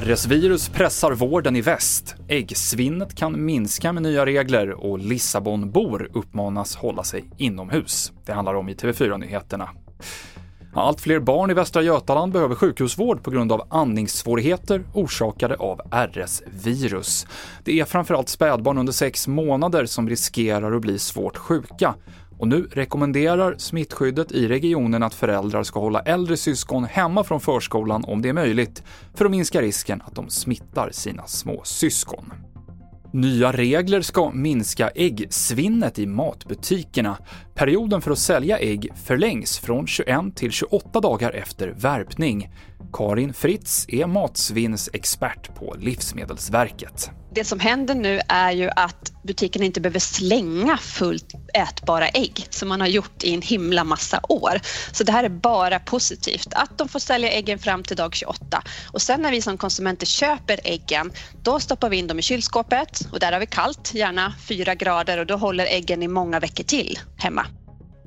RS-virus pressar vården i väst, äggsvinnet kan minska med nya regler och Lissabonbor uppmanas hålla sig inomhus. Det handlar om i TV4-nyheterna. Allt fler barn i Västra Götaland behöver sjukhusvård på grund av andningssvårigheter orsakade av RS-virus. Det är framförallt spädbarn under sex månader som riskerar att bli svårt sjuka och nu rekommenderar smittskyddet i regionen att föräldrar ska hålla äldre syskon hemma från förskolan om det är möjligt, för att minska risken att de smittar sina små syskon. Nya regler ska minska äggsvinnet i matbutikerna. Perioden för att sälja ägg förlängs från 21 till 28 dagar efter värpning. Karin Fritz är matsvinnsexpert på Livsmedelsverket. Det som händer nu är ju att butikerna inte behöver slänga fullt ätbara ägg som man har gjort i en himla massa år. Så det här är bara positivt, att de får sälja äggen fram till dag 28. Och sen när vi som konsumenter köper äggen, då stoppar vi in dem i kylskåpet och där har vi kallt, gärna 4 grader och då håller äggen i många veckor till hemma.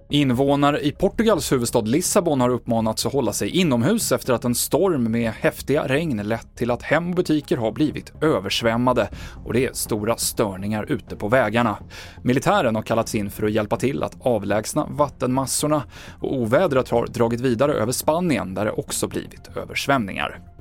Invånare i Portugals huvudstad Lissabon har uppmanats att hålla sig inomhus efter att en storm med häftiga regn lett till att hem och butiker har blivit översvämmade och det är stora störningar ute på vägarna. Militären har kallats in för att hjälpa till att avlägsna vattenmassorna och ovädret har dragit vidare över Spanien där det också blivit översvämningar.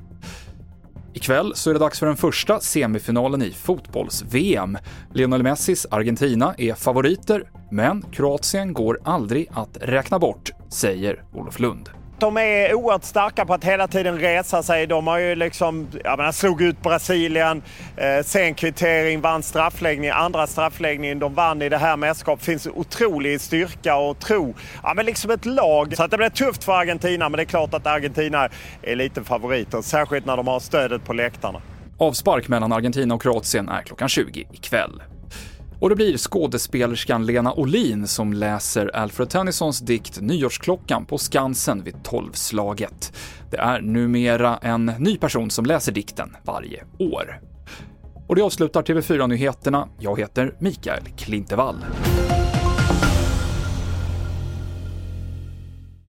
Ikväll så är det dags för den första semifinalen i fotbolls-VM. Lionel Messis Argentina är favoriter, men Kroatien går aldrig att räkna bort, säger Olof Lund. De är oerhört starka på att hela tiden resa sig. De har ju liksom, jag menar, slog ut Brasilien, eh, sen kvittering, vann straffläggning, andra straffläggningen. De vann i det här mästerskapet. Finns otrolig styrka och tro. Ja, men liksom ett lag. Så att det blir tufft för Argentina, men det är klart att Argentina är lite favoriter. Särskilt när de har stödet på läktarna. Avspark mellan Argentina och Kroatien är klockan 20 ikväll. Och det blir skådespelerskan Lena Olin som läser Alfred Tennysons dikt Nyårsklockan på Skansen vid tolvslaget. Det är numera en ny person som läser dikten varje år. Och det avslutar TV4-nyheterna. Jag heter Mikael Klintevall.